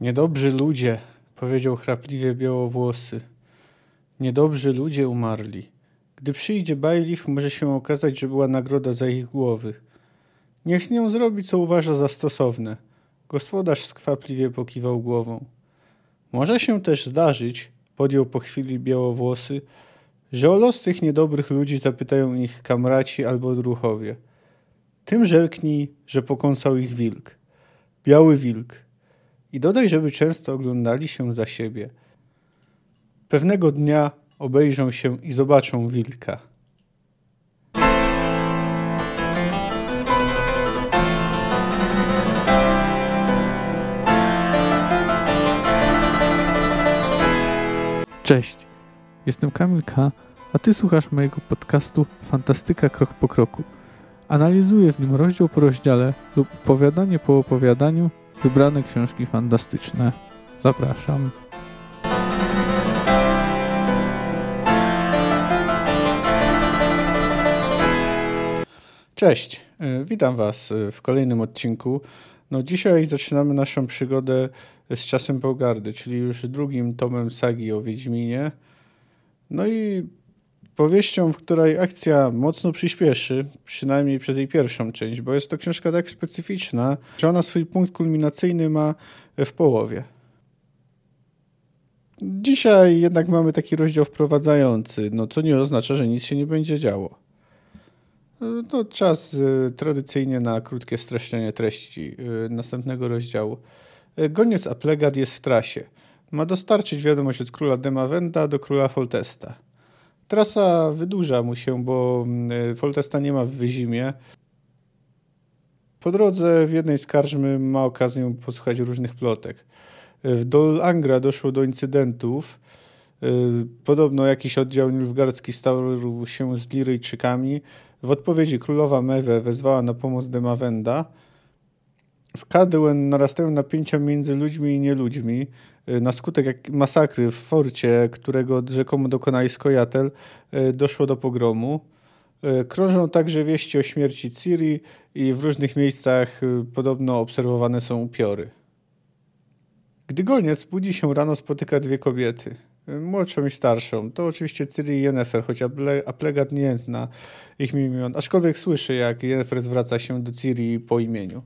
Niedobrzy ludzie, powiedział chrapliwie białowłosy. Niedobrzy ludzie umarli. Gdy przyjdzie bailiff, może się okazać, że była nagroda za ich głowy. Niech z nią zrobi, co uważa za stosowne. Gospodarz skwapliwie pokiwał głową. Może się też zdarzyć, podjął po chwili białowłosy, że o los tych niedobrych ludzi zapytają ich kamraci albo druchowie. Tym rzeknij, że pokąsał ich wilk. Biały wilk. I dodaj, żeby często oglądali się za siebie. Pewnego dnia obejrzą się i zobaczą wilka. Cześć, jestem Kamil K., a ty słuchasz mojego podcastu Fantastyka Krok po Kroku. Analizuję w nim rozdział po rozdziale lub opowiadanie po opowiadaniu wybrane książki fantastyczne. Zapraszam. Cześć, e, witam Was e, w kolejnym odcinku. No dzisiaj zaczynamy naszą przygodę z czasem Pogardy, czyli już drugim tomem sagi o Wiedźminie. No i powieścią, w której akcja mocno przyspieszy, przynajmniej przez jej pierwszą część, bo jest to książka tak specyficzna, że ona swój punkt kulminacyjny ma w połowie. Dzisiaj jednak mamy taki rozdział wprowadzający, no co nie oznacza, że nic się nie będzie działo. No, czas y, tradycyjnie na krótkie streszczenie treści y, następnego rozdziału. Y, goniec Aplegat jest w trasie. Ma dostarczyć wiadomość od króla Demavenda do króla Foltesta. Trasa wydłuża mu się, bo Foltesta nie ma w Wyzimie. Po drodze w jednej z karczmy ma okazję posłuchać różnych plotek. W Dol Angra doszło do incydentów. Podobno jakiś oddział nilfgardzki stał się z Liryjczykami, w odpowiedzi królowa Mewe wezwała na pomoc Demawenda. W Kadłen narastają napięcia między ludźmi i nieludźmi. Y, na skutek masakry w forcie, którego rzekomo dokonali Skojatel, y, doszło do pogromu. Y, krążą także wieści o śmierci Ciri i w różnych miejscach podobno obserwowane są upiory. Gdy goniec budzi się rano, spotyka dwie kobiety – młodszą i starszą. To oczywiście Ciri i Yennefer, choć Aplegat nie zna ich imion, aczkolwiek słyszy, jak Yennefer zwraca się do Ciri po imieniu.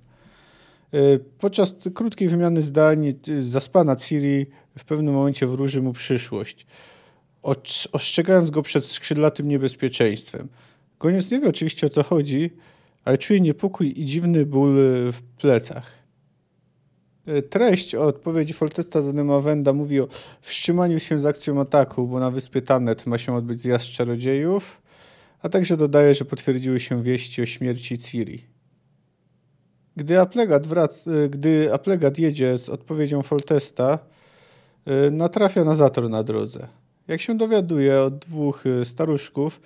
Y, podczas krótkiej wymiany zdań y, zaspana Ciri w pewnym momencie wróży mu przyszłość, ostrzegając go przed skrzydlatym niebezpieczeństwem. Goniec nie wie oczywiście o co chodzi, ale czuje niepokój i dziwny ból w plecach. E, treść odpowiedzi Foltesta do Nemawenda mówi o wstrzymaniu się z akcją ataku, bo na wyspie Tannet ma się odbyć zjazd czarodziejów, a także dodaje, że potwierdziły się wieści o śmierci Ciri. Gdy Aplegat, wrac, gdy Aplegat jedzie z odpowiedzią Foltesta, e, natrafia na zator na drodze. Jak się dowiaduje od dwóch staruszków,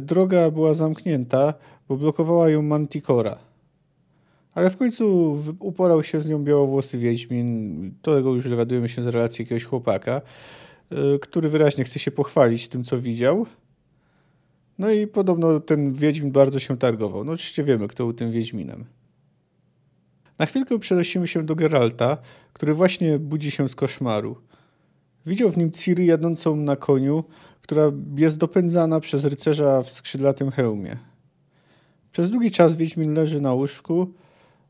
droga była zamknięta, bo blokowała ją Manticora – ale w końcu uporał się z nią białowłosy Wiedźmin. Tego już dowiadujemy się z relacji jakiegoś chłopaka, y, który wyraźnie chce się pochwalić tym, co widział. No i podobno ten Wiedźmin bardzo się targował. No oczywiście wiemy, kto był tym Wiedźminem. Na chwilkę przenosimy się do Geralta, który właśnie budzi się z koszmaru. Widział w nim Ciri jadącą na koniu, która jest dopędzana przez rycerza w skrzydlatym hełmie. Przez długi czas Wiedźmin leży na łóżku,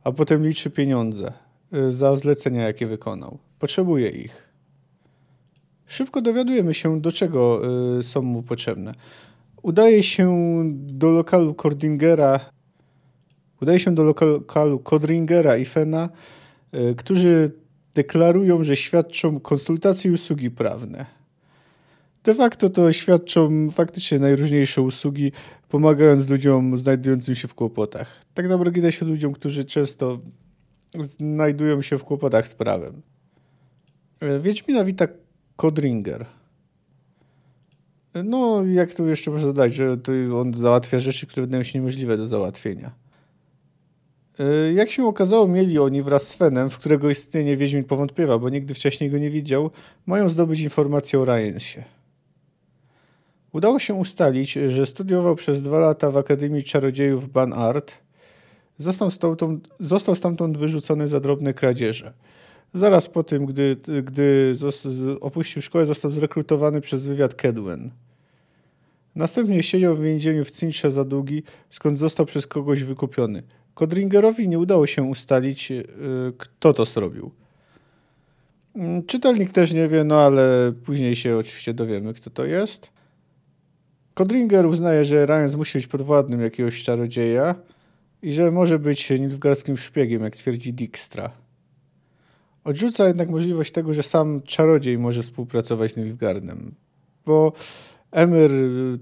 a potem liczy pieniądze y, za zlecenia, jakie wykonał. Potrzebuje ich. Szybko dowiadujemy się, do czego y, są mu potrzebne. Udaje się do lokalu Kordingera, udaje się do lokalu Kodringera i Fena, y, którzy deklarują, że świadczą konsultacje i usługi prawne. De facto to świadczą faktycznie najróżniejsze usługi, pomagając ludziom znajdującym się w kłopotach. Tak na marginesie ludziom, którzy często znajdują się w kłopotach z prawem. E, Wiedźmina wita Kodringer. No, jak tu jeszcze można dodać, że on załatwia rzeczy, które wydają się niemożliwe do załatwienia. E, jak się okazało, mieli oni wraz z Fenem, w którego istnienie Wiedźmin powątpiewa, bo nigdy wcześniej go nie widział, mają zdobyć informację o Ryansie. Udało się ustalić, że studiował przez dwa lata w Akademii Czarodziejów Ban Art. Został stamtąd, został stamtąd wyrzucony za drobne kradzieże. Zaraz po tym, gdy, gdy opuścił szkołę, został zrekrutowany przez wywiad Kedwen. Następnie siedział w więzieniu w Cincze za długi, skąd został przez kogoś wykupiony. Kodringerowi nie udało się ustalić, yy, kto to zrobił. Mm, czytelnik też nie wie, no ale później się oczywiście dowiemy, kto to jest. Kodringer uznaje, że Ryan musi być podwładnym jakiegoś czarodzieja i że może być nilfgaardzkim szpiegiem, jak twierdzi Dijkstra. Odrzuca jednak możliwość tego, że sam czarodziej może współpracować z Nilfgaardem, bo Emir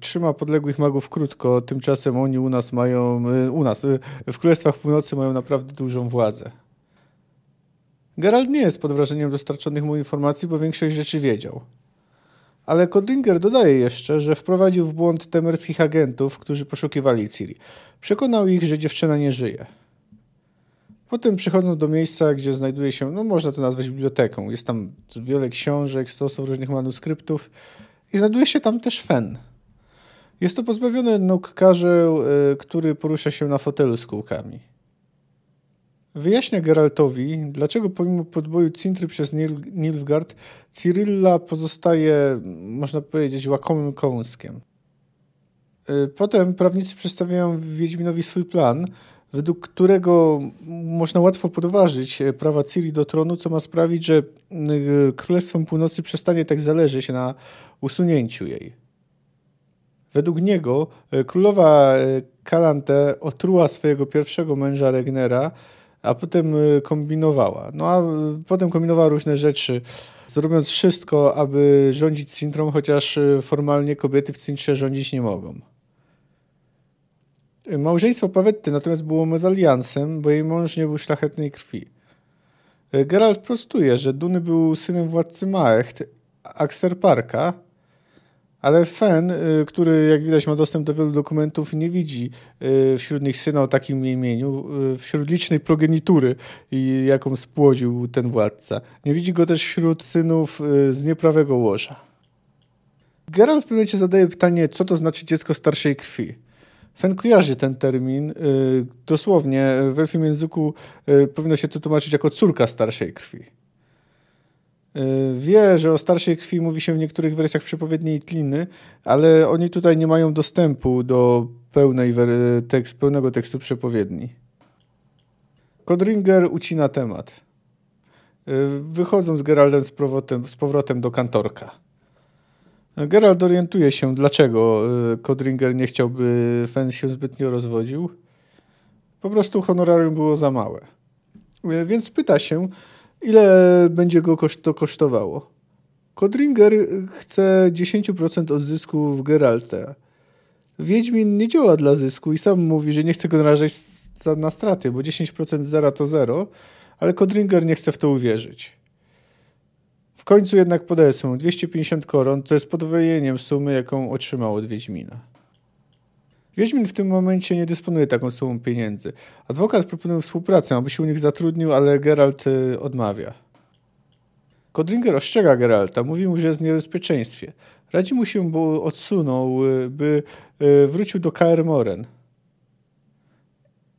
trzyma podległych magów krótko, tymczasem oni u nas mają, y, u nas, y, w Królestwach Północy mają naprawdę dużą władzę. Geralt nie jest pod wrażeniem dostarczonych mu informacji, bo większość rzeczy wiedział. Ale Kodringer dodaje jeszcze, że wprowadził w błąd temerskich agentów, którzy poszukiwali Ciri. Przekonał ich, że dziewczyna nie żyje. Potem przychodzą do miejsca, gdzie znajduje się, no można to nazwać biblioteką. Jest tam wiele książek, stosów różnych manuskryptów i znajduje się tam też Fen. Jest to pozbawiony nóg karzeł, y, który porusza się na fotelu z kółkami. Wyjaśnia Geraltowi, dlaczego pomimo podboju Cintry przez Nil Nilfgaard, Cyrilla pozostaje, można powiedzieć, łakomym kołąskiem. Y, potem prawnicy przedstawiają Wiedźminowi swój plan, według którego można łatwo podważyć e, prawa Ciri do tronu, co ma sprawić, że Królestwem Północy przestanie tak zależeć na usunięciu jej. Według niego e, królowa Kalante e, otruła swojego pierwszego męża Regnera, a potem kombinowała. No a potem kombinowała różne rzeczy, zrobiąc wszystko, aby rządzić Sintrą, chociaż formalnie kobiety w Cintrze rządzić nie mogą. Małżeństwo Pawetty natomiast było mezaliansem, bo jej mąż nie był szlachetnej krwi. Geralt prostuje, że Duny był synem władcy Maecht, Parka, ale Fen, y, który jak widać ma dostęp do wielu dokumentów, nie widzi y, wśród nich syna o takim imieniu, wśród licznej progenitury, jaką spłodził ten władca. Nie widzi go też wśród synów z nieprawego łoża. Geralt w pewnym momencie zadaje pytanie, co to znaczy dziecko starszej krwi. Fen kojarzy ten termin. Y, dosłownie w elfim języku y, powinno się to tłumaczyć jako córka starszej krwi. Y, wie, że o starszej krwi mówi się w niektórych wersjach przepowiedniej Tliny, ale oni tutaj nie mają dostępu do pełnej tekst, pełnego tekstu przepowiedni. Kodringer ucina temat. Wychodzą z Geraldem z z powrotem do kantorka. Gerald orientuje się, dlaczego Kodringer y, nie chciałby Fen się zbytnio rozwodził. Po prostu honorarium było za małe. Y, więc pyta się, ile będzie go to kosztowało. Kodringer chce 10% od zysku w Geralta. Wiedźmin nie działa dla zysku i sam mówi, że nie chce go narażać na straty, bo 10% zera to zero, ale Kodringer nie chce w to uwierzyć. W końcu jednak podesłał 250 koron, co jest podwojeniem sumy, jaką otrzymał od Wiedźmina. Wiedźmin w tym momencie nie dysponuje taką sumą pieniędzy. Adwokat proponuje współpracę, aby się u nich zatrudnił, ale Geralt y, odmawia. Kodringer ostrzega Geralta, mówi mu, że jest w niebezpieczeństwie. Radzi mu się, bo odsunął, y, by y, wrócił do Kaer Moren.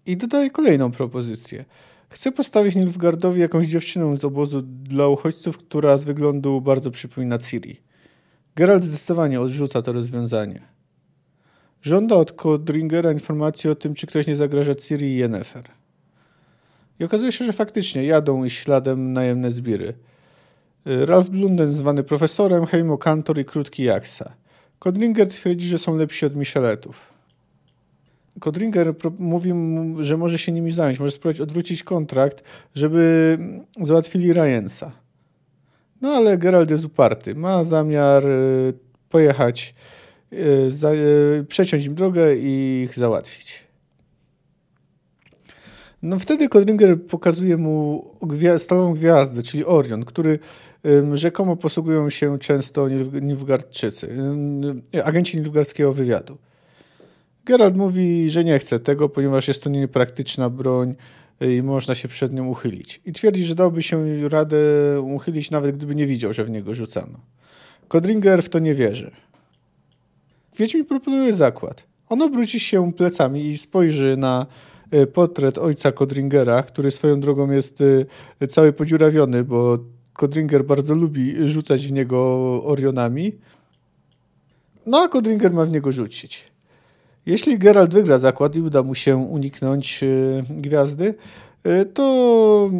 I dodaje kolejną propozycję. Chcę postawić Nilfgaardowi jakąś dziewczynę z obozu dla uchodźców, która z wyglądu bardzo przypomina Ciri. Geralt zdecydowanie odrzuca to rozwiązanie. Żąda od Codringera informacji o tym, czy ktoś nie zagraża Ciri i Yennefer. I okazuje się, że faktycznie jadą ich śladem najemne zbiry. Ralph Blunden zwany profesorem, Heimo Kantor i Krótki Jaksa. Codringer twierdzi, że są lepsi od Micheletów. Kodringer mówi mu, że może się nimi zająć, może spróbować odwrócić kontrakt, żeby załatwili Ryansa. No ale Gerald jest uparty. Ma zamiar y, pojechać, y, y, przeciąć im drogę i ich załatwić. No wtedy Kodringer pokazuje mu stalową gwiazdę, czyli Orion, który rzekomo posługują się często Nilfgaardczycy, agenci Nilfgaardzkiego wywiadu. Geralt mówi, że nie chce tego, ponieważ jest to niepraktyczna broń i można się przed nią uchylić. I twierdzi, że dałby się radę uchylić, nawet gdyby nie widział, że w niego rzucano. Kodringer w to nie wierzy. Wiedźmin proponuje zakład. On obróci się plecami i spojrzy na portret ojca Kodringera, który swoją drogą jest cały podziurawiony, bo Kodringer bardzo lubi rzucać w niego Orionami. No a Kodringer ma w niego rzucić. Jeśli Geralt wygra zakład i uda mu się uniknąć gwiazdy, to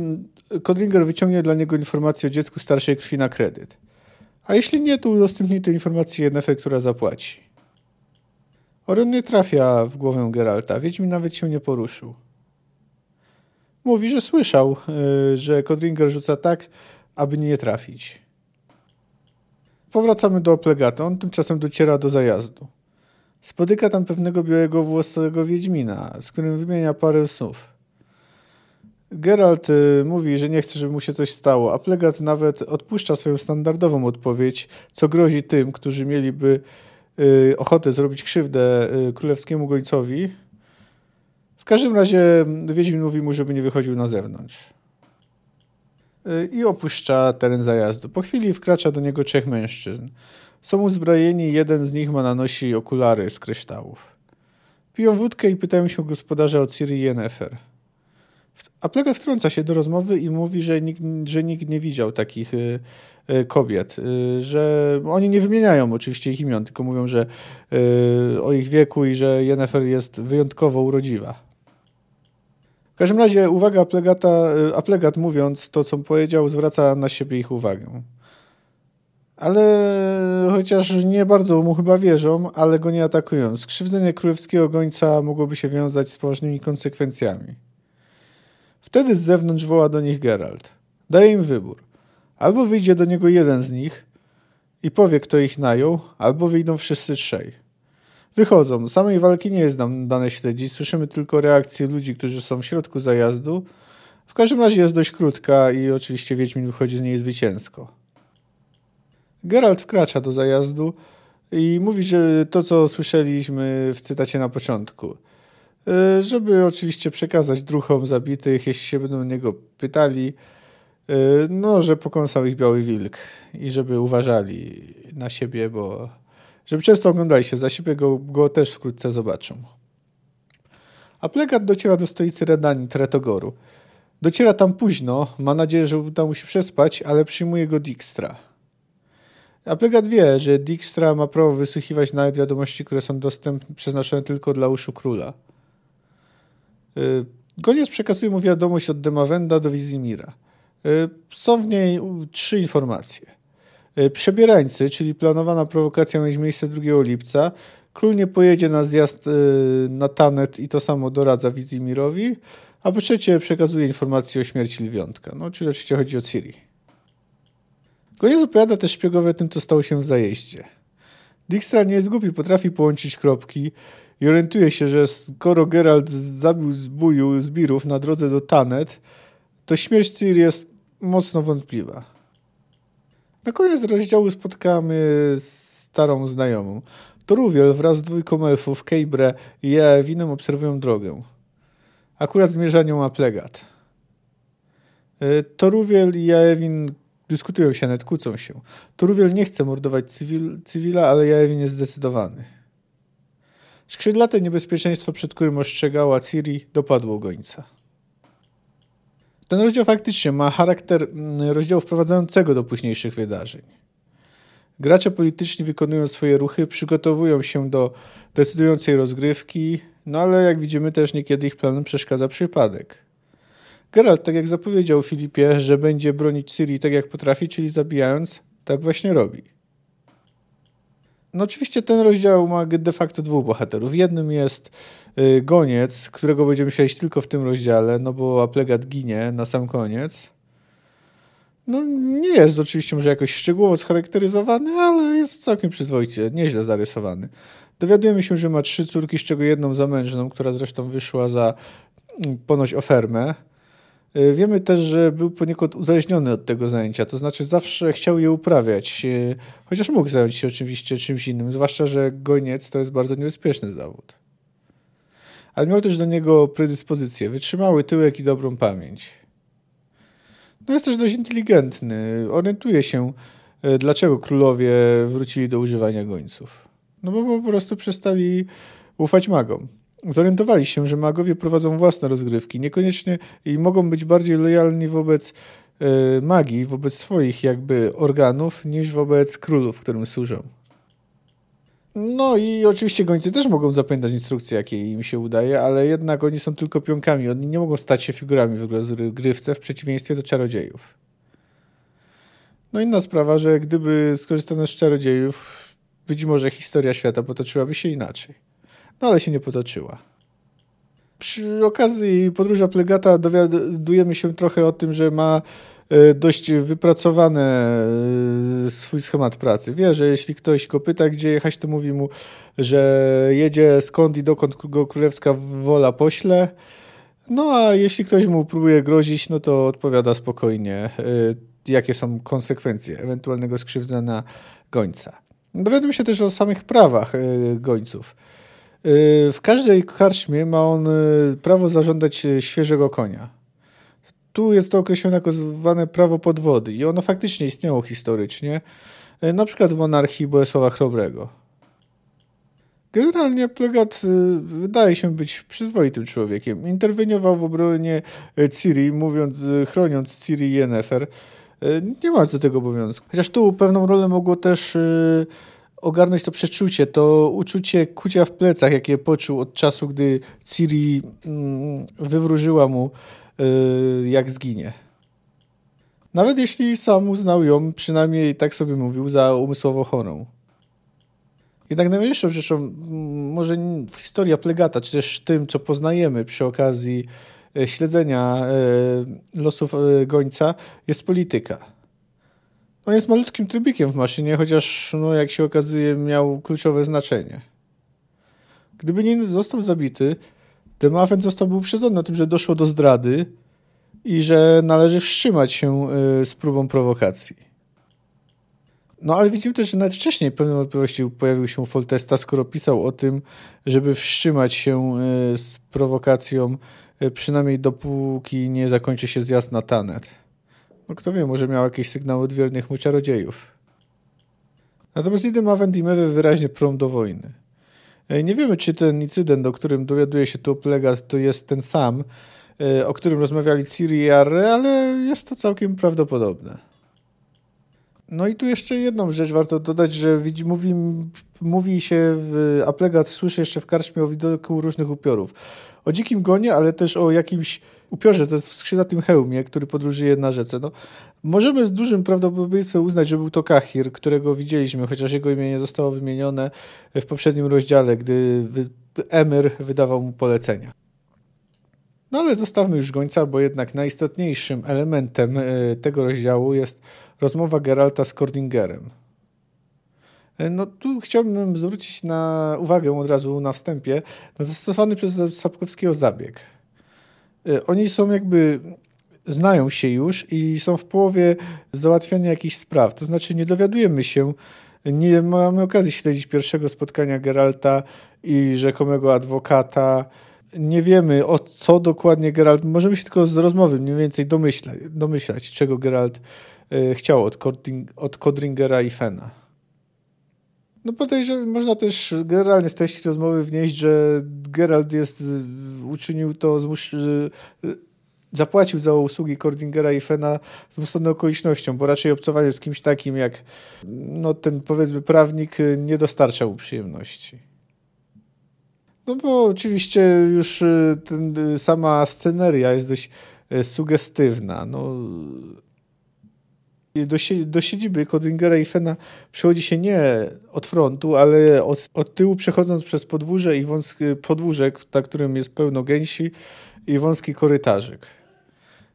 Kodringer wyciągnie dla niego informację o dziecku starszej krwi na kredyt. A jeśli nie, to udostępni tę informację Yennefer, która zapłaci. Orion nie trafia w głowę Geralta. Wiedźmin nawet się nie poruszył. Mówi, że słyszał, y, że Kodringer rzuca tak, aby nie trafić. Powracamy do Plegata. On tymczasem dociera do zajazdu. Spotyka tam pewnego białego włosowego Wiedźmina, z którym wymienia parę słów. Geralt y, mówi, że nie chce, żeby mu się coś stało, a Plegat nawet odpuszcza swoją standardową odpowiedź, co grozi tym, którzy mieliby y, ochotę zrobić krzywdę y, królewskiemu gońcowi. W każdym razie Wiedźmin mówi mu, żeby nie wychodził na zewnątrz. I opuszcza teren zajazdu. Po chwili wkracza do niego trzech mężczyzn. Są uzbrojeni, jeden z nich ma na nosi okulary z kryształów. Piją wódkę i pytają się gospodarza o Ciri i Yennefer. A Plegat wtrąca się do rozmowy i mówi, że nikt, że nikt nie widział takich y, y, kobiet, y, że oni nie wymieniają oczywiście ich imion, tylko mówią, że o ich wieku i że Yennefer jest wyjątkowo urodziwa. W każdym razie uwaga Aplegata, Aplegat mówiąc to, co powiedział, zwraca na siebie ich uwagę. Ale chociaż nie bardzo mu chyba wierzą, ale go nie atakują. Skrzywdzenie królewskiego gońca mogłoby się wiązać z poważnymi konsekwencjami. Wtedy z zewnątrz woła do nich Geralt. Daje im wybór. Albo wyjdzie do niego jeden z nich i powie, kto ich najął, albo wyjdą wszyscy trzej. Wychodzą. Samej walki nie jest nam dane śledzić. Słyszymy tylko reakcje ludzi, którzy są w środku zajazdu. W każdym razie jest dość krótka i oczywiście Wiedźmin wychodzi z niej zwycięsko. Geralt wkracza do zajazdu i mówi, że to, co słyszeliśmy w cytacie na początku – E, żeby oczywiście przekazać druhom zabitych, jeśli się będą niego pytali, e, no, że pokąsał ich biały wilk i żeby uważali na siebie, bo żeby często oglądali się za siebie, go, go też wkrótce zobaczą. A Plegat dociera do stolicy Redanii, Tretogoru. Dociera tam późno, ma nadzieję, że uda mu się przespać, ale przyjmuje go Dijkstra. A Plegat wie, że Dijkstra ma prawo wysłuchiwać nawet wiadomości, które są dostępne, przeznaczone tylko dla uszu króla. Y, Goniec przekazuje mu wiadomość od Demawenda do Wizimira. Y, są w niej trzy informacje. Y, przebierańcy, czyli planowana prowokacja mieć miejsce 2 lipca. Król nie pojedzie na zjazd na Tanet i to samo doradza Wizimirowi. A po trzecie przekazuje informację o śmierci Lwiątka. No, czyli oczywiście chodzi o Ciri. Goniec opowiada też szpiegowe tym, co stało się w zajeździe. Dijkstra nie jest głupi, potrafi połączyć kropki i orientuje się, że skoro Geralt zabił zbóju zbirów na drodze do Tanet, to śmierć Ciri jest mocno wątpliwa. Na koniec rozdziału spotkamy starą znajomą. Toruwiel wraz z dwójką elfów, Kejbre i Jaewinem obserwują drogę. Akurat zmierza nią Aplegat. E, Toruwiel i Jaewin dyskutują się, nawet kłócą się. Toruwiel nie chce mordować cywil, cywila, ale Jaewin jest zdecydowany. Skrzydlate niebezpieczeństwo, przed którym ostrzegała Ciri, dopadło gońca. Ten rozdział faktycznie ma charakter mm, rozdziału wprowadzającego do późniejszych wydarzeń. Gracze polityczni wykonują swoje ruchy, przygotowują się do decydującej rozgrywki, no ale jak widzimy też niekiedy ich planom przeszkadza przypadek. Geralt, tak jak zapowiedział Filipie, że będzie bronić Ciri tak jak potrafi, czyli zabijając, tak właśnie robi. No oczywiście ten rozdział ma de facto dwóch bohaterów. Jednym jest y, goniec, którego będziemy śledzić tylko w tym rozdziale, no bo Aplegat ginie na sam koniec. No nie jest oczywiście może jakoś szczegółowo scharakteryzowany, ale jest całkiem przyzwoicie, nieźle zarysowany. Dowiadujemy się, że ma trzy córki, z czego jedną zamężną, która zresztą wyszła za mm, ponoć ofermę. E, wiemy też, że był poniekąd uzależniony od tego zajęcia, to znaczy zawsze chciał je uprawiać, e, chociaż mógł zająć się oczywiście czymś innym, zwłaszcza, że goniec to jest bardzo niebezpieczny zawód. Ale miał też do niego predyspozycję, wytrzymały tyłek i dobrą pamięć. No jest też dość inteligentny, orientuje się, e, dlaczego królowie wrócili do używania gońców. No bo po prostu przestali ufać magom. Zorientowali się, że magowie prowadzą własne rozgrywki, niekoniecznie i mogą być bardziej lojalni wobec y, magii, wobec swoich jakby organów, niż wobec królów, którym służą. No i oczywiście gońcy też mogą zapamiętać instrukcje, jakie im się udaje, ale jednak oni są tylko pionkami. Oni nie mogą stać się figurami w rozgrywce w przeciwieństwie do czarodziejów. No inna sprawa, że gdyby skorzystano z czarodziejów, być może historia świata potoczyłaby się inaczej. No ale się nie potoczyła. Przy okazji podróża Plegata dowiadujemy się trochę o tym, że ma e, dość wypracowany e, swój schemat pracy. Wie, że jeśli ktoś go pyta, gdzie jechać, to mówi mu, że jedzie skąd i dokąd go królewska wola pośle. No a jeśli ktoś mu próbuje grozić, no to odpowiada spokojnie, e, jakie są konsekwencje ewentualnego skrzywdzenia gońca. Dowiadujemy się też o samych prawach gońców. W każdej karczmie ma on y, prawo zażądać y, świeżego konia. Tu jest to określone jako zwane prawo podwody i ono faktycznie istniało historycznie, y, na przykład w monarchii Bolesława Chrobrego. Generalnie Plegat wydaje się być przyzwoitym człowiekiem. Interweniował w obronie Ciri, mówiąc, chroniąc Ciri i Yennefer. Nie ma do tego obowiązku. Chociaż tu pewną rolę mogło też ogarnąć to przeczucie, to uczucie kucia w plecach, jakie poczuł od czasu, gdy Ciri mm, wywróżyła mu, y, jak zginie. Nawet jeśli sam uznał ją, przynajmniej tak sobie mówił, za umysłowo chorą. Jednak najważniejszą rzeczą, może w historii Plegata, czy też tym, co poznajemy przy okazji e, śledzenia e, losów e, gońca, jest polityka. On jest malutkim trybikiem w maszynie, chociaż no, jak się okazuje miał kluczowe znaczenie. Gdyby nie został zabity, Demafen zostałby uprzedzony o tym, że doszło do zdrady i że należy wstrzymać się y, z próbą prowokacji. No ale widzimy też, że nawet wcześniej pewne wątpliwości pojawił się Foltesta, skoro pisał o tym, żeby wstrzymać się y, z prowokacją, y, przynajmniej dopóki nie zakończy się zjazd na Tanet. No kto wie, może miał jakieś sygnały od wiernych mu czarodziejów. Natomiast idę ma Vendimewy wyraźnie prom do wojny. E, nie wiemy, czy ten incydent, o którym dowiaduje się tu Plegat, to jest ten sam, e, o którym rozmawiali Ciri i Arre, ale jest to całkiem prawdopodobne. No i tu jeszcze jedną rzecz warto dodać, że widzi, mówi, mówi się, w, a Plegat słyszy jeszcze w karczmie o widoku różnych upiorów. O dzikim gonie, ale też o jakimś upiorze, to jest w skrzydlatym hełmie, który podróżuje na rzece. No, możemy z dużym prawdopodobieństwem uznać, że był to Kahir, którego widzieliśmy, chociaż jego imię nie zostało wymienione w poprzednim rozdziale, gdy Emir wydawał mu polecenia. No ale zostawmy już gońca, bo jednak najistotniejszym elementem e, tego rozdziału jest rozmowa Geralta z Kordingerem. E, no tu chciałbym zwrócić na uwagę od razu na wstępie na zastosowany przez Sapkowskiego zabieg. E, oni są jakby znają się już i są w połowie załatwiania jakichś spraw. To znaczy nie dowiadujemy się, nie mamy okazji śledzić pierwszego spotkania Geralta i rzekomego adwokata. Nie wiemy o co dokładnie Geralt, możemy się tylko z rozmowy mniej więcej domyślać, domyślać czego Geralt e, chciał od, od Codringera i Fena. No podejrzewam, można też generalnie z treści rozmowy wnieść, że Geralt jest, uczynił to, zmus, zapłacił za usługi Cordingera i Fena zmuszony okolicznością, bo raczej obcowanie z kimś takim jak no, ten powiedzmy prawnik nie dostarczał przyjemności. No bo oczywiście już y, ten, y, sama sceneria jest dość y, sugestywna. No, do, do siedziby Kodringera i Fena przychodzi się nie od frontu, ale od, od tyłu przechodząc przez podwórze i wąski podwórzek, na którym jest pełno gęsi i wąski korytarzyk.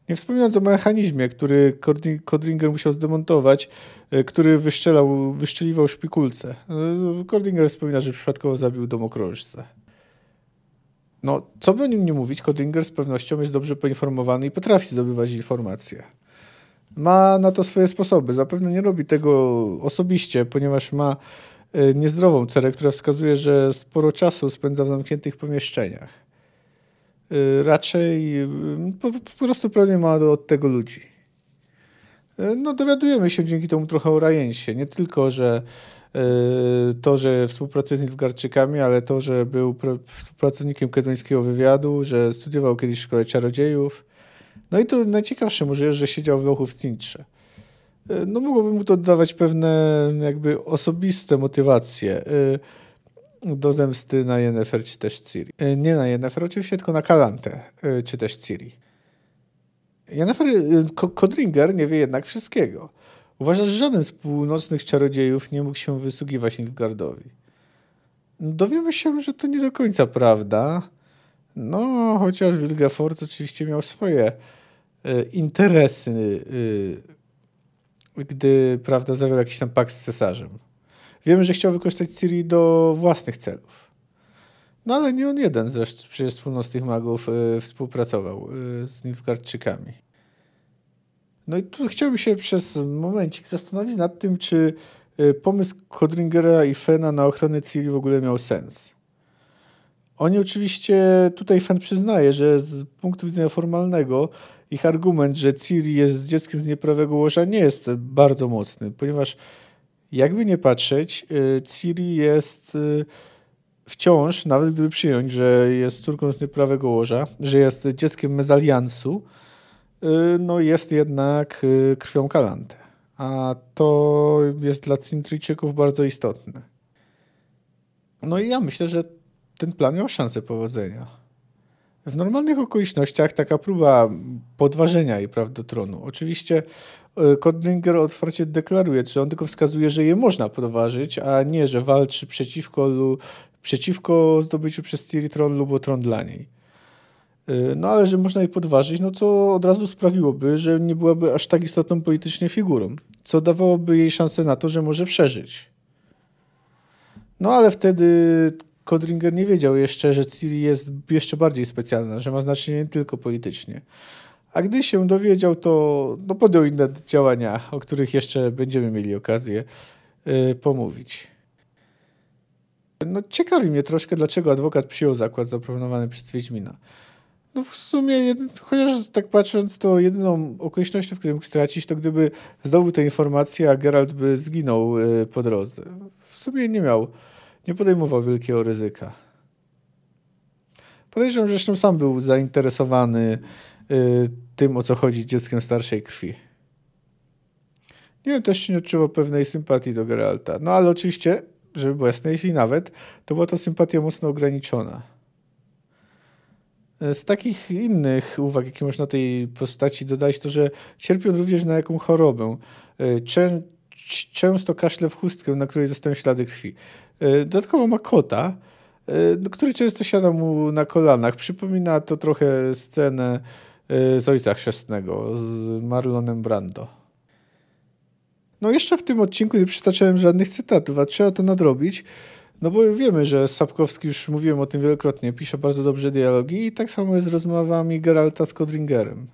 Nie wspominając o mechanizmie, który Kodringer musiał zdemontować, e, który wyszczelał, wyszczeliwał szpikulce. Kodringer e, wspomina, że przypadkowo zabił domokrążcę. No, co by o nim nie mówić, Kodringer z pewnością jest dobrze poinformowany i potrafi zdobywać informacje ma na to swoje sposoby. Zapewne nie robi tego osobiście, ponieważ ma e, niezdrową cerę, która wskazuje, że sporo czasu spędza w zamkniętych pomieszczeniach. E, raczej po, po prostu pewnie ma od tego ludzi. no dowiadujemy się dzięki temu trochę o Rajensie. Nie tylko, że to, że współpracuje z Nilfgaardczykami, ale to, że był pracownikiem kedońskiego wywiadu, że studiował kiedyś w szkole czarodziejów. No i to najciekawsze może jest, że siedział w lochu w Cintrze. No mogłoby mu to dawać pewne jakby osobiste motywacje do zemsty na Yennefer czy też Ciri. Nie na Yennefer oczywiście, tylko na Kalantę czy też Ciri. Yennefer, Kodringer nie wie jednak wszystkiego. Uważa, że żaden z północnych czarodziejów nie mógł się wysługiwać Nilfgaardowi. Dowiemy się, że to nie do końca prawda. No, chociaż Wilgefortz oczywiście miał swoje e, interesy, e, gdy, prawda, zawierał jakiś tam pakt z cesarzem. Wiemy, że chciał wykorzystać Ciri do własnych celów. No ale nie on jeden zresztą przecież z północnych magów e, współpracował z Nilfgaardczykami. No i tu chciałbym się przez momencik zastanowić nad tym, czy pomysł Kodringera i Fena na ochronę Ciri w ogóle miał sens. Oni oczywiście, tutaj Fen przyznaje, że z punktu widzenia formalnego ich argument, że Ciri jest dzieckiem z nieprawego łoża nie jest bardzo mocny, ponieważ jakby nie patrzeć, y, Ciri jest y, wciąż, nawet gdyby przyjąć, że jest córką z nieprawego łoża, że jest dzieckiem mezaliansu, Y, no jest jednak krwią Kalantę. A to jest dla Cintryjczyków bardzo istotne. No i ja myślę, że ten plan miał szansę powodzenia. W normalnych okolicznościach taka próba podważenia jej praw do tronu. Oczywiście Kodringer otwarcie deklaruje, że on tylko wskazuje, że je można podważyć, a nie, że walczy przeciwko, przeciwko zdobyciu przez Ciri tron lub o tron dla niej. Y, no ale że można jej podważyć, no to od razu sprawiłoby, że nie byłaby aż tak istotną politycznie figurą, co dawałoby jej szansę na to, że może przeżyć. No ale wtedy Kodringer nie wiedział jeszcze, że Ciri jest jeszcze bardziej specjalna, że ma znaczenie nie tylko politycznie. A gdy się dowiedział, to no, podjął inne działania, o których jeszcze będziemy mieli okazję yy, pomówić. No, ciekawi mnie troszkę, dlaczego adwokat przyjął zakład zaproponowany przez Wiedźmina. No w sumie, chociaż tak patrząc, to jedyną okolicznością, w której mógł stracić, to gdyby zdobył tę informację, a Geralt by zginął e, po drodze. W sumie nie miał, nie podejmował wielkiego ryzyka. Podejrzewam, że zresztą sam był zainteresowany e, tym, o co chodzi dzieckiem starszej krwi. Nie wiem, też nie odczuwał pewnej sympatii do Geralta. No ale oczywiście, żeby było jasne, jeśli nawet, to była to sympatia mocno ograniczona. Z takich innych uwag, jakie można tej postaci dodać, to że cierpi on również na jaką chorobę. E, czę, często kaszle w chustkę, na której zostają ślady krwi. E, dodatkowo ma kota, e, no, który często siada mu na kolanach. Przypomina to trochę scenę z Ojca Chrzestnego, z Marlonem Brando. No jeszcze w tym odcinku nie przytaczałem żadnych cytatów, a trzeba to nadrobić. No bo wiemy, że Sapkowski, już mówiłem o tym wielokrotnie, pisze bardzo dobrze dialogi i tak samo jest z rozmowami Geralta z Kodringerem.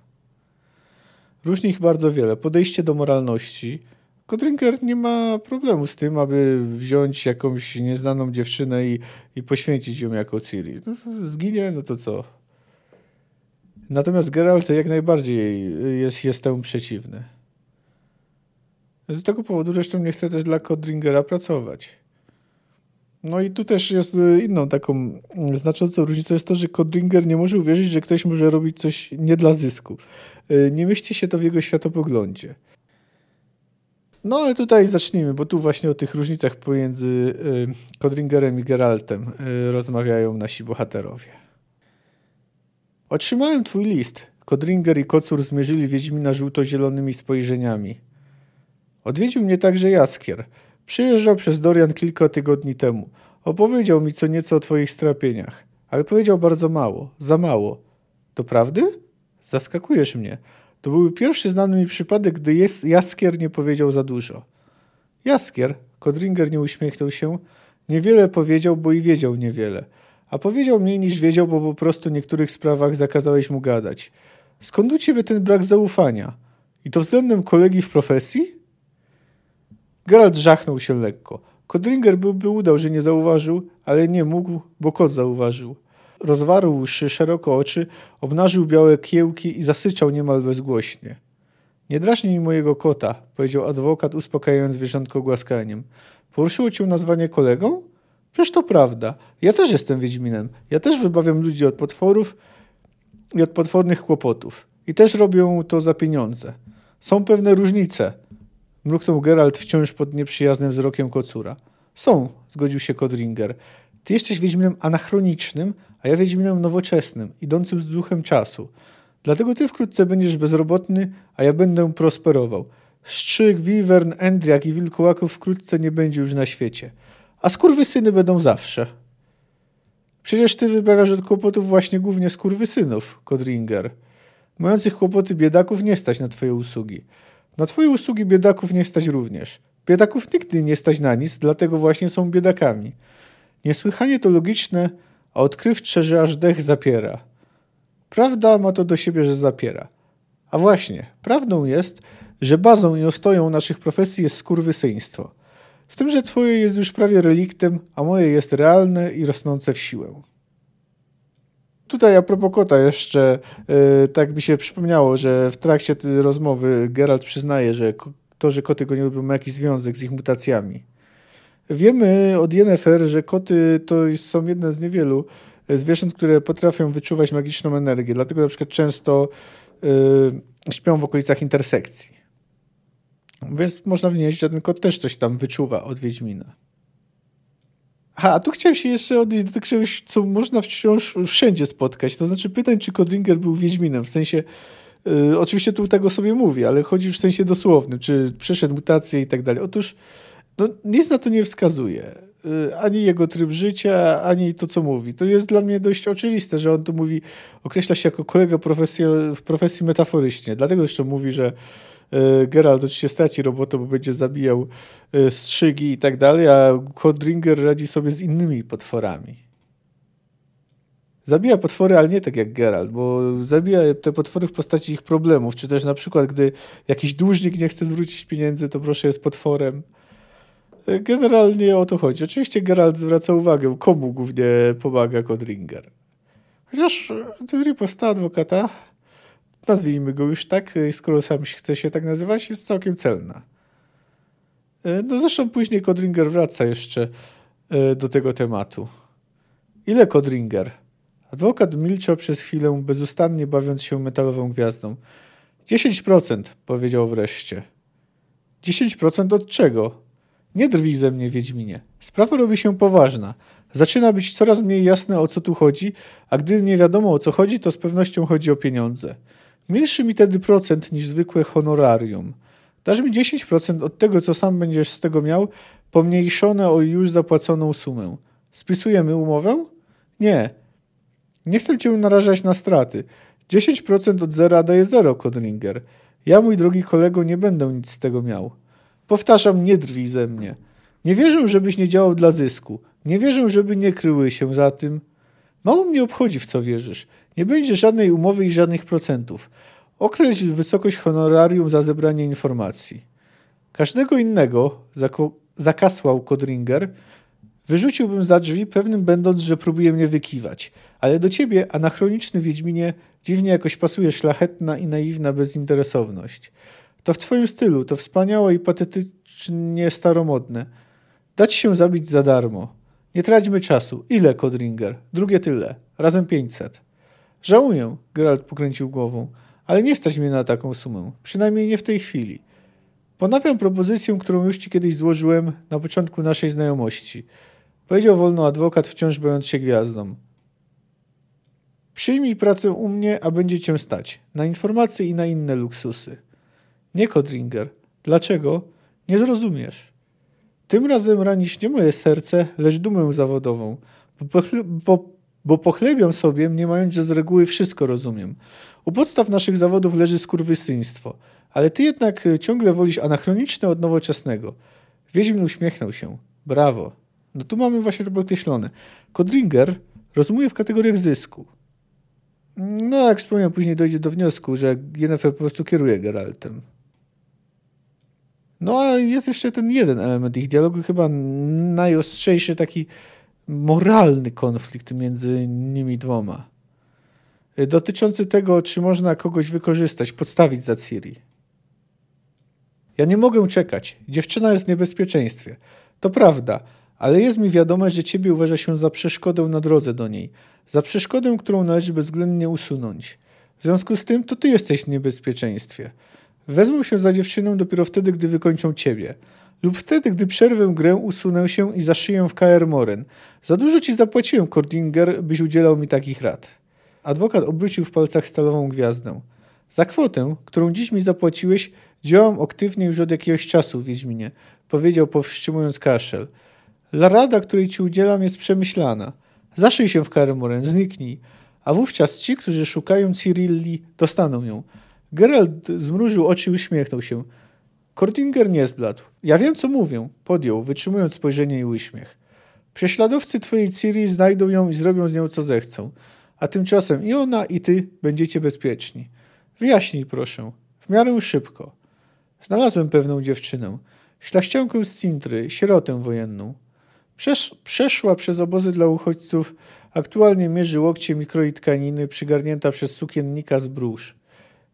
Różni ich bardzo wiele. Podejście do moralności. Kodringer nie ma problemu z tym, aby wziąć jakąś nieznaną dziewczynę i, i poświęcić ją jako Ciri. No, zginie, no to co? Natomiast Geralt jak najbardziej jest, jest temu przeciwny. Z tego powodu zresztą nie chce też dla Kodringera pracować. No i tu też jest inną taką znaczącą różnicą jest to, że Kodringer nie może uwierzyć, że ktoś może robić coś nie dla zysku. Nie mieści się to w jego światopoglądzie. No ale tutaj zacznijmy, bo tu właśnie o tych różnicach pomiędzy y, Kodringerem i Geraltem rozmawiają nasi bohaterowie. Otrzymałem twój list. Kodringer i Kocur zmierzyli Wiedźmina żółto-zielonymi spojrzeniami. Odwiedził mnie także Jaskier – Przyjeżdżał przez Dorian kilka tygodni temu. Opowiedział mi co nieco o twoich strapieniach, ale powiedział bardzo mało, za mało. To prawdy? Zaskakujesz mnie. To był pierwszy znany mi przypadek, gdy Jaskier nie powiedział za dużo. Jaskier, Kodringer nie uśmiechnął się, niewiele powiedział, bo i wiedział niewiele. A powiedział mniej niż wiedział, bo po prostu w niektórych sprawach zakazałeś mu gadać. Skąd u ciebie ten brak zaufania? I to względem kolegi w profesji? Geralt żachnął się lekko. Kodringer byłby udał, że nie zauważył, ale nie mógł, bo kot zauważył. Rozwarłszy szeroko oczy, obnażył białe kiełki i zasyczał niemal bezgłośnie. Nie drażnij mojego kota, powiedział adwokat, uspokajając zwierzątko głaskaniem. Poruszyło cię nazwanie kolegą? Przecież to prawda. Ja też jestem Wiedźminem. Ja też wybawiam ludzi od potworów i od potwornych kłopotów. I też robią to za pieniądze. Są pewne różnice. Mruknął Geralt wciąż pod nieprzyjaznym wzrokiem kocura. Są, zgodził się Kodringer. Ty jesteś Wiedźminem anachronicznym, a ja Wiedźminem nowoczesnym, idącym z duchem czasu. Dlatego ty wkrótce będziesz bezrobotny, a ja będę prosperował. Strzyk, wiwern, endriak i wilkołaków wkrótce nie będzie już na świecie. A skurwysyny będą zawsze. Przecież ty wybawiasz od kłopotów właśnie głównie skurwysynów, Kodringer. Mających kłopoty biedaków nie stać na twoje usługi. Na twoje usługi biedaków nie stać również. Biedaków nigdy nie stać na nic, dlatego właśnie są biedakami. Niesłychanie to logiczne, a odkrywcze, że aż dech zapiera. Prawda ma to do siebie, że zapiera. A właśnie, prawdą jest, że bazą i ostoją naszych profesji jest skurwysyństwo. Z tym, że twoje jest już prawie reliktem, a moje jest realne i rosnące w siłę. Tutaj a propos kota jeszcze, yy, tak mi się przypomniało, że w trakcie tej rozmowy Geralt przyznaje, że to, że koty go nie lubią ma jakiś związek z ich mutacjami. Wiemy od Yennefer, że koty to są jedne z niewielu zwierząt, które potrafią wyczuwać magiczną energię, dlatego na przykład często yy, śpią w okolicach intersekcji. Więc można wnieść, że ten kot też coś tam wyczuwa od Wiedźmina. Aha, a tu chciałem się jeszcze odnieść do czegoś, co można wciąż wszędzie spotkać. To znaczy pytań, czy Kodringer był Wiedźminem. W sensie, yy, oczywiście tu tego sobie mówi, ale chodzi w sensie dosłownym, czy przeszedł mutację i tak dalej. Otóż no, nic na to nie wskazuje. Yy, ani jego tryb życia, ani to, co mówi. To jest dla mnie dość oczywiste, że on tu mówi, określa się jako kolega w profesji metaforycznie. Dlatego jeszcze mówi, że E, Geralt oczywiście straci robotę, bo będzie zabijał e, strzygi i tak dalej, a Kodringer radzi sobie z innymi potworami. Zabija potwory, ale nie tak jak Geralt, bo zabija te potwory w postaci ich problemów, czy też na przykład, gdy jakiś dłużnik nie chce zwrócić pieniędzy, to proszę jest potworem. E, generalnie o to chodzi. Oczywiście Geralt zwraca uwagę, komu głównie pomaga Kodringer. Chociaż riposta adwokata nazwijmy go już tak, skoro sam chce się tak nazywać, jest całkiem celna. No zresztą później Kodringer wraca jeszcze y, do tego tematu. Ile Kodringer? Adwokat milczał przez chwilę, bezustannie bawiąc się metalową gwiazdą. 10% powiedział wreszcie. 10% od czego? Nie drwij ze mnie, Wiedźminie. Sprawa robi się poważna. Zaczyna być coraz mniej jasne, o co tu chodzi, a gdy nie wiadomo, o co chodzi, to z pewnością chodzi o pieniądze. Milszy mi wtedy procent niż zwykłe honorarium. Dasz mi 10% od tego, co sam będziesz z tego miał, pomniejszone o już zapłaconą sumę. Spisujemy umowę? Nie. Nie chcę cię narażać na straty. 10% od zera daje zero, Kodringer. Ja, mój drogi kolego, nie będę nic z tego miał. Powtarzam, nie drwij ze mnie. Nie wierzę, żebyś nie działał dla zysku. Nie wierzę, żeby nie kryły się za tym. Mało mnie obchodzi, w co wierzysz. Nie będzie żadnej umowy i żadnych procentów. Określ wysokość honorarium za zebranie informacji. Każdego innego, zakasłał Kodringer, wyrzuciłbym za drzwi, pewnym będąc, że próbuje mnie wykiwać. Ale do ciebie, anachroniczny Wiedźminie, dziwnie jakoś pasuje szlachetna i naiwna bezinteresowność. To w twoim stylu, to wspaniałe i patetycznie staromodne. Dać się zabić za darmo. Nie traćmy czasu. Ile, Kodringer? Drugie tyle. Razem pięćset. Żałuję, Geralt pokręcił głową, ale nie stać mnie na taką sumę. Przynajmniej nie w tej chwili. Ponawiam propozycję, którą już ci kiedyś złożyłem na początku naszej znajomości. Powiedział wolno adwokat, wciąż bojąc się gwiazdą. Przyjmij pracę u mnie, a będzie cię stać. Na informacje i na inne luksusy. Nie, Kodringer. Dlaczego? Nie zrozumiesz. Tym razem ranisz nie moje serce, lecz dumę zawodową, bo, bo, bo pochlebiam sobie, nie mając, że z reguły wszystko rozumiem. U podstaw naszych zawodów leży skurwysyństwo, ale ty jednak ciągle wolisz anachroniczne od nowoczesnego. Wiedźmin uśmiechnął się. Brawo. No tu mamy właśnie to podkreślone. Kodringer rozumuje w kategoriach zysku. No, jak wspomniałem, później dojdzie do wniosku, że Yennefer po prostu kieruje Geraltem. No a jest jeszcze ten jeden element ich dialogu, chyba najostrzejszy taki moralny konflikt między nimi dwoma. Dotyczący tego, czy można kogoś wykorzystać, podstawić za Ciri. Ja nie mogę czekać. Dziewczyna jest w niebezpieczeństwie. To prawda, ale jest mi wiadome, że ciebie uważa się za przeszkodę na drodze do niej. Za przeszkodę, którą należy bezwzględnie usunąć. W związku z tym to ty jesteś w niebezpieczeństwie. Wezmą się za dziewczynę dopiero wtedy, gdy wykończą ciebie. Lub wtedy, gdy przerwę grę, usunę się i zaszyję w KR Moren. Za dużo ci zapłaciłem, Kordinger, byś udzielał mi takich rad. Adwokat obrócił w palcach stalową gwiazdę. Za kwotę, którą dziś mi zapłaciłeś, działam aktywnie już od jakiegoś czasu, Wiedźminie, powiedział powstrzymując kaszel. La rada, której ci udzielam, jest przemyślana. Zaszyj się w Karemoren, zniknij, a wówczas ci, którzy szukają Cyrilli, dostaną ją. Geralt zmrużył oczy i uśmiechnął się. Kordinger nie zbladł. Ja wiem, co mówię, podjął, wytrzymując spojrzenie i uśmiech. Prześladowcy twojej Ciri znajdą ją i zrobią z nią, co zechcą. A tymczasem i ona, i ty będziecie bezpieczni. Wyjaśnij, proszę. W miarę szybko. Znalazłem pewną dziewczynę. Szlachciankę z Cintry, sierotę wojenną. Przesz przeszła przez obozy dla uchodźców, aktualnie mierzy łokciem i tkaniny, przygarnięta przez sukiennika z bróż.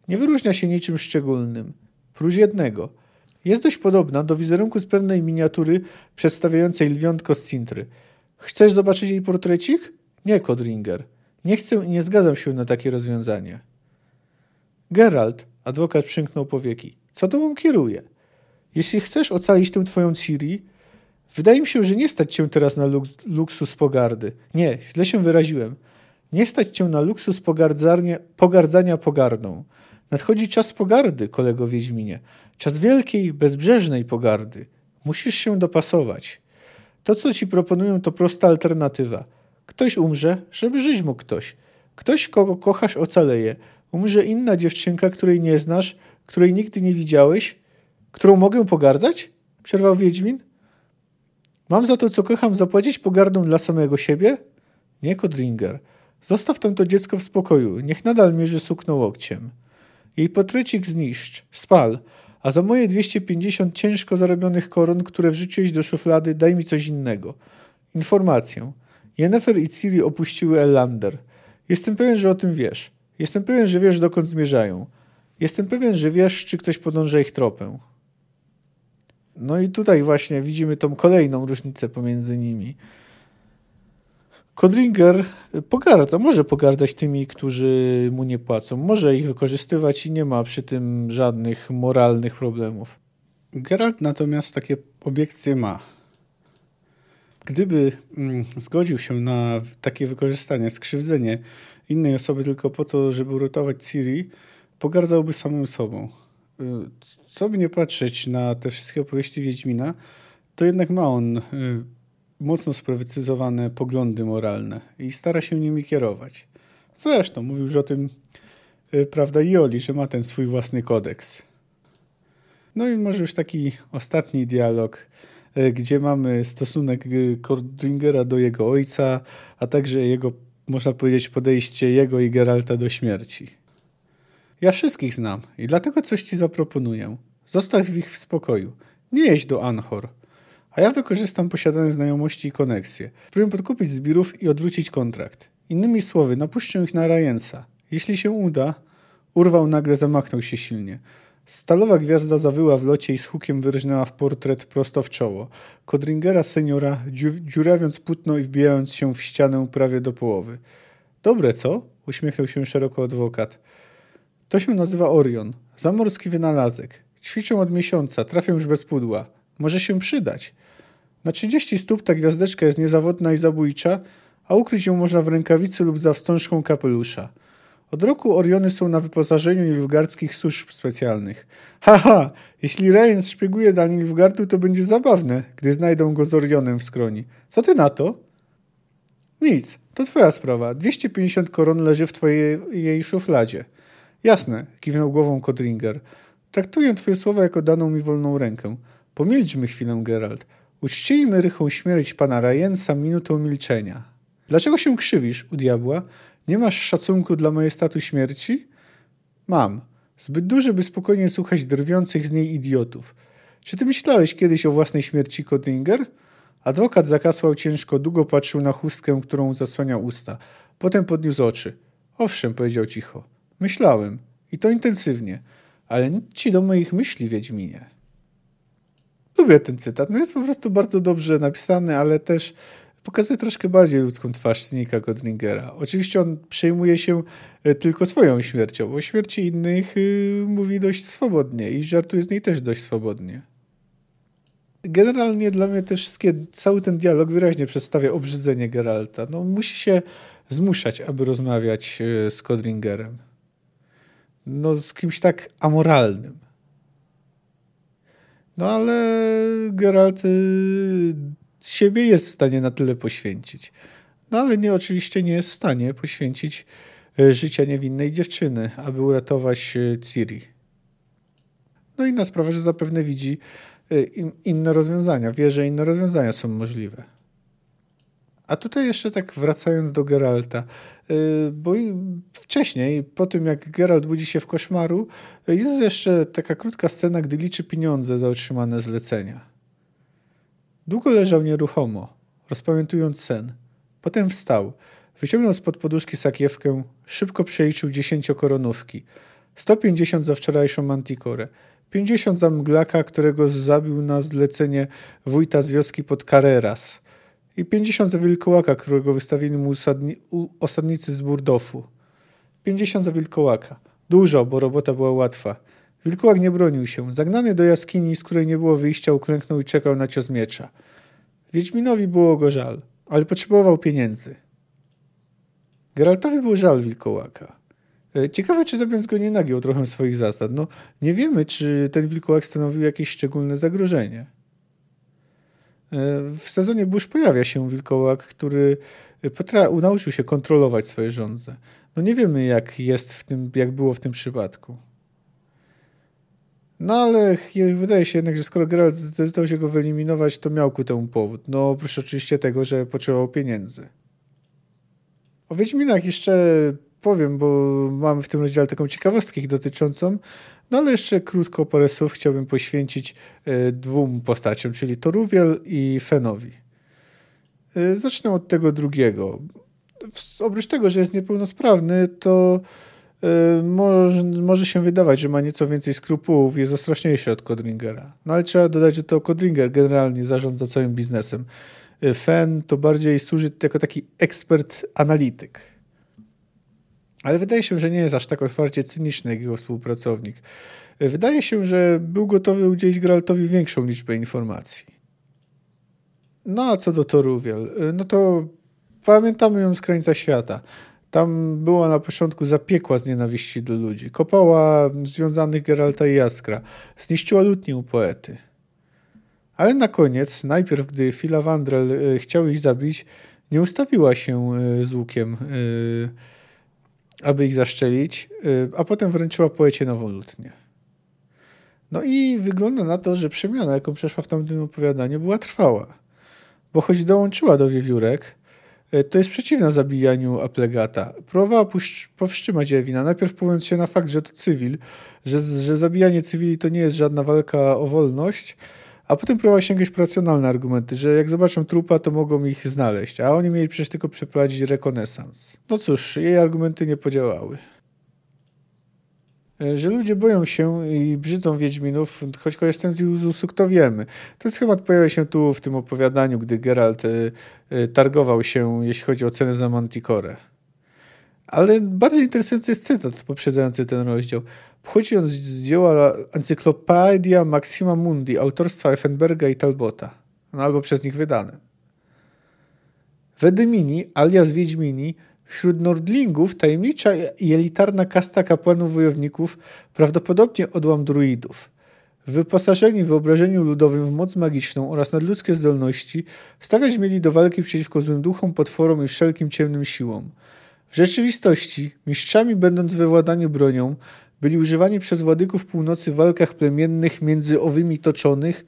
Nie wyróżnia się niczym szczególnym. Prócz jednego. Jest dość podobna do wizerunku z pewnej miniatury przedstawiającej lwiątko z Cintry. Chcesz zobaczyć jej portrecik? Nie, Kodringer. Nie chcę i nie zgadzam się na takie rozwiązanie. Geralt, adwokat przymknął powieki. Co tobą kieruje? Jeśli chcesz ocalić tę twoją Ciri, wydaje mi się, że nie stać cię teraz na luk luksus pogardy. Nie, źle się wyraziłem. Nie stać cię na luksus pogardzania pogardą. Nadchodzi czas pogardy, kolego Wiedźminie. Czas wielkiej, bezbrzeżnej pogardy. Musisz się dopasować. To, co ci proponują, to prosta alternatywa. Ktoś umrze, żeby żyć mógł ktoś. Ktoś, kogo kochasz, ocaleje. Umrze inna dziewczynka, której nie znasz, której nigdy nie widziałeś, którą mogę pogardzać? Przerwał Wiedźmin. Mam za to, co kocham, zapłacić pogardą dla samego siebie? Nie, Kodringer. Zostaw tam to dziecko w spokoju. Niech nadal mierzy sukno łokciem. Jej potrycik zniszcz, spal, a za moje 250 ciężko zarobionych koron, które wrzuciłeś do szuflady, daj mi coś innego. Informację. Jennefer i Ciri opuściły Elander. Jestem pewien, że o tym wiesz. Jestem pewien, że wiesz, dokąd zmierzają. Jestem pewien, że wiesz, czy ktoś podąża ich tropem. No i tutaj właśnie widzimy tą kolejną różnicę pomiędzy nimi. Kodringer pogardza, może pogardzać tymi, którzy mu nie płacą, może ich wykorzystywać i nie ma przy tym żadnych moralnych problemów. Geralt natomiast takie obiekcje ma. Gdyby mm, zgodził się na takie wykorzystanie, skrzywdzenie innej osoby tylko po to, żeby uratować Ciri, pogardzałby samym sobą. Y, co by nie patrzeć na te wszystkie opowieści Wiedźmina, to jednak ma on y, mocno sprecyzowane poglądy moralne i stara się nimi kierować. Zresztą mówił już o tym, y, prawda, Joli, że ma ten swój własny kodeks. No i może już taki ostatni dialog, gdzie mamy stosunek Kordringera do jego ojca, a także jego, można powiedzieć, podejście jego i Geralta do śmierci. Ja wszystkich znam i dlatego coś ci zaproponuję. Zostaw ich w spokoju. Nie jeźdź do Anhor. A ja wykorzystam posiadane znajomości i koneksje. Spróbuję podkupić zbirów i odwrócić kontrakt. Innymi słowy, napuszczę ich na Rajensa. Jeśli się uda... Urwał nagle zamachnął się silnie. Stalowa gwiazda zawyła w locie i z hukiem wyrżnęła w portret prosto w czoło. Kodringera seniora, dziurawiąc płótno i wbijając się w ścianę prawie do połowy. Dobre, co? Uśmiechnął się szeroko adwokat. To się nazywa Orion. Zamorski wynalazek. Ćwiczą od miesiąca, trafią już bez pudła. Może się przydać. Na 30 stóp ta gwiazdeczka jest niezawodna i zabójcza, a ukryć ją można w rękawicy lub za wstążką kapelusza. Od roku Oriony są na wyposażeniu nilfgardzkich służb specjalnych. Haha, jeśli Ryan szpieguje dla Nilfgardu, to będzie zabawne, gdy znajdą go z Orionem w skroni. Co ty na to? Nic, to twoja sprawa. 250 koron leży w twojej jej szufladzie. Jasne, kiwnął głową Kodringer. Traktuję twoje słowa jako daną mi wolną rękę. Pomilczmy chwilę, Geralt. Uczcijmy rychą śmierć pana Rajensa minutą milczenia. Dlaczego się krzywisz, u diabła? Nie masz szacunku dla majestatu śmierci? Mam. Zbyt duży, by spokojnie słuchać drwiących z niej idiotów. Czy ty myślałeś kiedyś o własnej śmierci, Kodringer? Adwokat zakasłał ciężko, długo patrzył na chustkę, którą zasłaniał usta. Potem podniósł oczy. Owszem, powiedział cicho. Myślałem. I to intensywnie. Ale nic ci do moich myśli, Wiedźminie. Lubię ten cytat. No jest po prostu bardzo dobrze napisany, ale też pokazuje troszkę bardziej ludzką twarz Snika Godringera. Oczywiście on przejmuje się e, tylko swoją śmiercią, o śmierci innych yy, mówi dość swobodnie i żartuje z niej też dość swobodnie. Generalnie dla mnie też cały ten dialog wyraźnie przedstawia obrzydzenie Geralta. No, musi się zmuszać, aby rozmawiać e, z Codringerem. No, z kimś tak amoralnym. No ale Geralt y, siebie jest w stanie na tyle poświęcić. No ale nie, oczywiście nie jest w stanie poświęcić y, życia niewinnej dziewczyny, aby uratować y, Ciri. No inna sprawa, że zapewne widzi inne rozwiązania, wie, że inne rozwiązania są możliwe. A tutaj jeszcze tak wracając do Geralta, y, bo wcześniej, po tym jak Geralt budzi się w koszmaru, jest jeszcze taka krótka scena, gdy liczy pieniądze za otrzymane zlecenia. Długo leżał nieruchomo, rozpamiętując sen. Potem wstał, wyciągnął spod poduszki sakiewkę, szybko przeliczył dziesięciokoronówki. 150 za wczorajszą mantikorę, 50 za mglaka, którego zabił na zlecenie wójta z wioski pod Carreras – i 50 za wilkołaka, którego wystawili mu osadnicy z Burdofu. 50 za wilkołaka. Dużo, bo robota była łatwa. Wilkołak nie bronił się. Zagnany do jaskini, z której nie było wyjścia, uklęknął i czekał na cios miecza. Wiedźminowi było go żal, ale potrzebował pieniędzy. Geraltowi był żal wilkołaka. E, ciekawe, czy zabiąc go nie nagiął trochę swoich zasad. No, nie wiemy, czy ten wilkołak stanowił jakieś szczególne zagrożenie. W sezonie Bush pojawia się wilkołak, który potra- nauczył się kontrolować swoje żądze. No nie wiemy, jak jest w tym, jak było w tym przypadku. No ale wydaje się jednak, że skoro Geralt zdecydował się go wyeliminować, to miał ku temu powód. No oprócz oczywiście tego, że potrzebował pieniędzy. O Wiedźminach jeszcze powiem, bo mamy w tym rozdziale taką ciekawostkę dotyczącą, no ale jeszcze krótko parę słów chciałbym poświęcić e, dwóm postaciom, czyli Toruwiel i Fenowi. E, zacznę od tego drugiego. Oprócz tego, że jest niepełnosprawny, to e, może, się wydawać, że ma nieco więcej skrupułów, jest ostrożniejszy od Codringera. No ale trzeba dodać, że to Codringer generalnie zarządza całym biznesem. Fen to bardziej służy jako taki ekspert analityk. Ale wydaje się, że nie jest aż tak otwarcie cyniczny jak jego współpracownik. Wydaje się, że był gotowy udzielić Geraltowi większą liczbę informacji. No a co do Toruwiel, no to pamiętamy ją z krańca świata. Tam była na początku zapiekła z nienawiści do ludzi. Kopała związanych Geralta i Jaskra. Zniszczyła lutnię u poety. Ale na koniec, najpierw gdy Fila Wandrel e, chciał ich zabić, nie ustawiła się e, z łukiem yy, aby ich zaszczelić, y, a potem wręczyła poecie nową lutnię. No i wygląda na to, że przemiana, jaką przeszła w tamtym opowiadaniu, była trwała. Bo choć dołączyła do wiewiórek, y, to jest przeciwna zabijaniu aplegata. Próbowała powstrzymać Ewina, najpierw powołując się na fakt, że to cywil, że, że zabijanie cywili to nie jest żadna walka o wolność, a potem próbowała sięgać po racjonalne argumenty, że jak zobaczą trupa, to mogą ich znaleźć, a oni mieli przecież tylko przeprowadzić rekonesans. No cóż, jej argumenty nie podziałały. E, że ludzie boją się i brzydzą Wiedźminów, choć korzystam z usług, to wiemy. Ten schemat pojawia się tu w tym opowiadaniu, gdy Geralt y, y, targował się, jeśli chodzi o cenę za Manticore. Ale bardziej interesujący jest cytat poprzedzający ten rozdział. Pochodzi on z dzieła Encyklopedia Maxima Mundi autorstwa Effenberga i Talbota, no albo przez nich wydane. Wedymini, alias Wiedźmini, wśród Nordlingów tajemnicza i elitarna kasta kapłanów wojowników, prawdopodobnie odłam druidów. Wyposażeni w wyobrażeniu ludowym w moc magiczną oraz nadludzkie zdolności, stawiać mieli do walki przeciwko złym duchom, potworom i wszelkim ciemnym siłom. W rzeczywistości, mistrzami będąc we władaniu bronią, byli używani przez władyków północy w walkach plemiennych między owymi toczonych.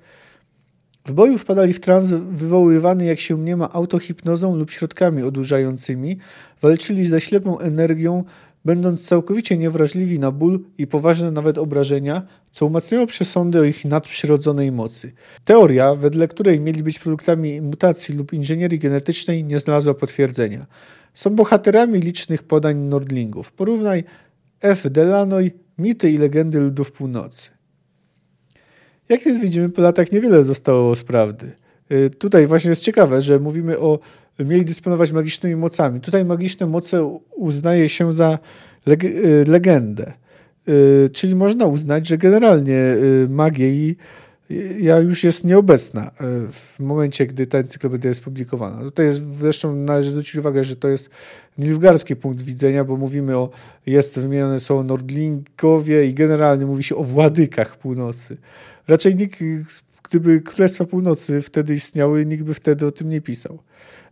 W boju wpadali w trans wywoływany, jak się mniema, autohipnozą lub środkami odurzającymi, walczyli ze ślepą energią, będąc całkowicie niewrażliwi na ból i poważne nawet obrażenia, co umacniało przesądy o ich nadprzyrodzonej mocy. Teoria, wedle której mieli być produktami mutacji lub inżynierii genetycznej, nie znalazła potwierdzenia. Są bohaterami licznych podań Nordlingów. Porównaj F. Delanoy, Mity i legendy ludów północy. Jak więc widzimy, po latach niewiele zostało z prawdy. Y, tutaj właśnie jest ciekawe, że mówimy o mieli dysponować magicznymi mocami. Tutaj magiczne moce uznaje się za leg y, legendę. Y, czyli można uznać, że generalnie magia ja już jest nieobecna w momencie, gdy ta encyklopedia jest publikowana. Tutaj jest, zresztą należy zwrócić uwagę, że to jest nilfgardzki punkt widzenia, bo mówimy o, jest wymienione są Nordlingowie i generalnie mówi się o władykach północy. Raczej nikt gdyby Królestwa Północy wtedy istniały, nikt by wtedy o tym nie pisał.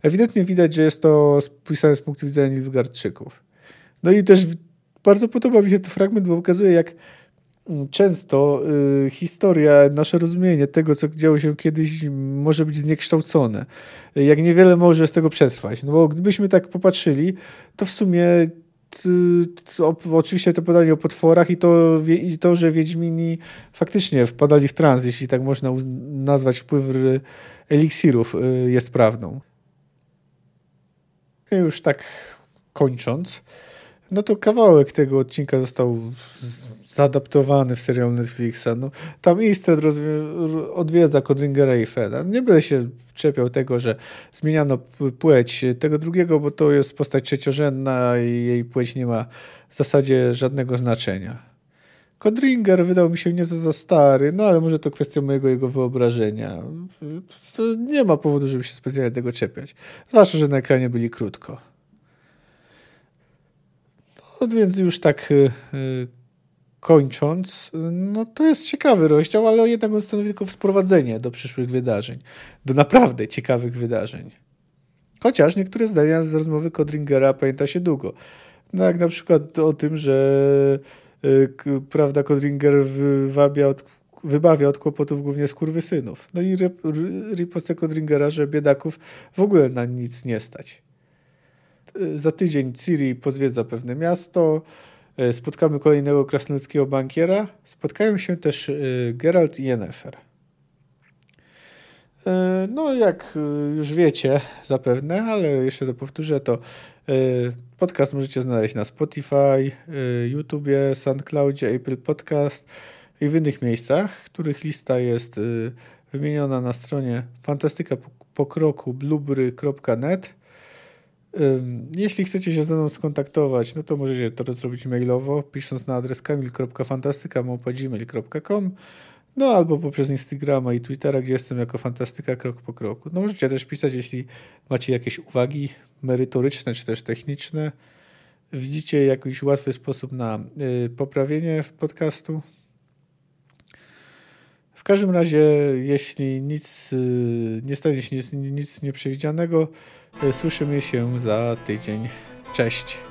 Ewidentnie widać, że jest to pisane z punktu widzenia Nilfgaardczyków. No i też bardzo podoba mi się ten fragment, bo pokazuje, jak często y, historia, nasze rozumienie tego, co działo się kiedyś, może być zniekształcone. Jak niewiele może z tego przetrwać. No bo gdybyśmy tak popatrzyli, to w sumie oczywiście to podanie o potworach i to, i to, że Wiedźmini faktycznie wpadali w trans, jeśli tak można nazwać wpływ eliksirów, y, jest prawdą. I już tak kończąc, no to kawałek tego odcinka został zaadaptowany w serial Netflixa. No, tam Easted odwiedza Codringera i Feda. Nie będę się czepiał tego, że zmieniano płeć tego drugiego, bo to jest postać trzeciorzędna i jej płeć nie ma w zasadzie żadnego znaczenia. Codringer wydał mi się nieco za stary, no ale może to kwestia mojego jego wyobrażenia. To nie ma powodu, żeby się specjalnie tego czepiać. Zwłaszcza, że na ekranie byli krótko. No więc już tak y, y, kończąc, no to jest ciekawy rozdział, ale jednak on stanowi tylko wprowadzenie do przyszłych wydarzeń, do naprawdę ciekawych wydarzeń. Chociaż niektóre zdania z rozmowy Kodringera pamięta się długo. No jak na przykład o tym, że y, prawda Kodringer wywabia od, wybawia od kłopotów głównie skurwysynów. No i riposte Kodringera, że biedaków w ogóle na nic nie stać. Y, za tydzień Ciri pozwiedza pewne miasto, spotkamy kolejnego krasnoludzkiego bankiera. Spotkają się też e, Geralt i Yennefer. E, no, jak już wiecie zapewne, ale jeszcze to powtórzę, to podcast możecie znaleźć na Spotify, YouTubie, SoundCloudzie, Apple Podcast i w innych miejscach, których lista jest wymieniona na stronie fantastyka po kroku blubry.net. Jeśli chcecie się ze mną skontaktować, no to możecie to zrobić mailowo, pisząc na adres kamil.fantastyka.gmail.com no albo poprzez Instagrama i Twittera, gdzie jestem jako fantastyka krok po kroku. No możecie też pisać, jeśli macie jakieś uwagi merytoryczne czy też techniczne. Widzicie jakiś łatwy sposób na y, poprawienie podcastu. W każdym razie, jeśli nic y, nie stanie się nic, nic nieprzewidzianego, y, słyszymy się za tydzień. Cześć.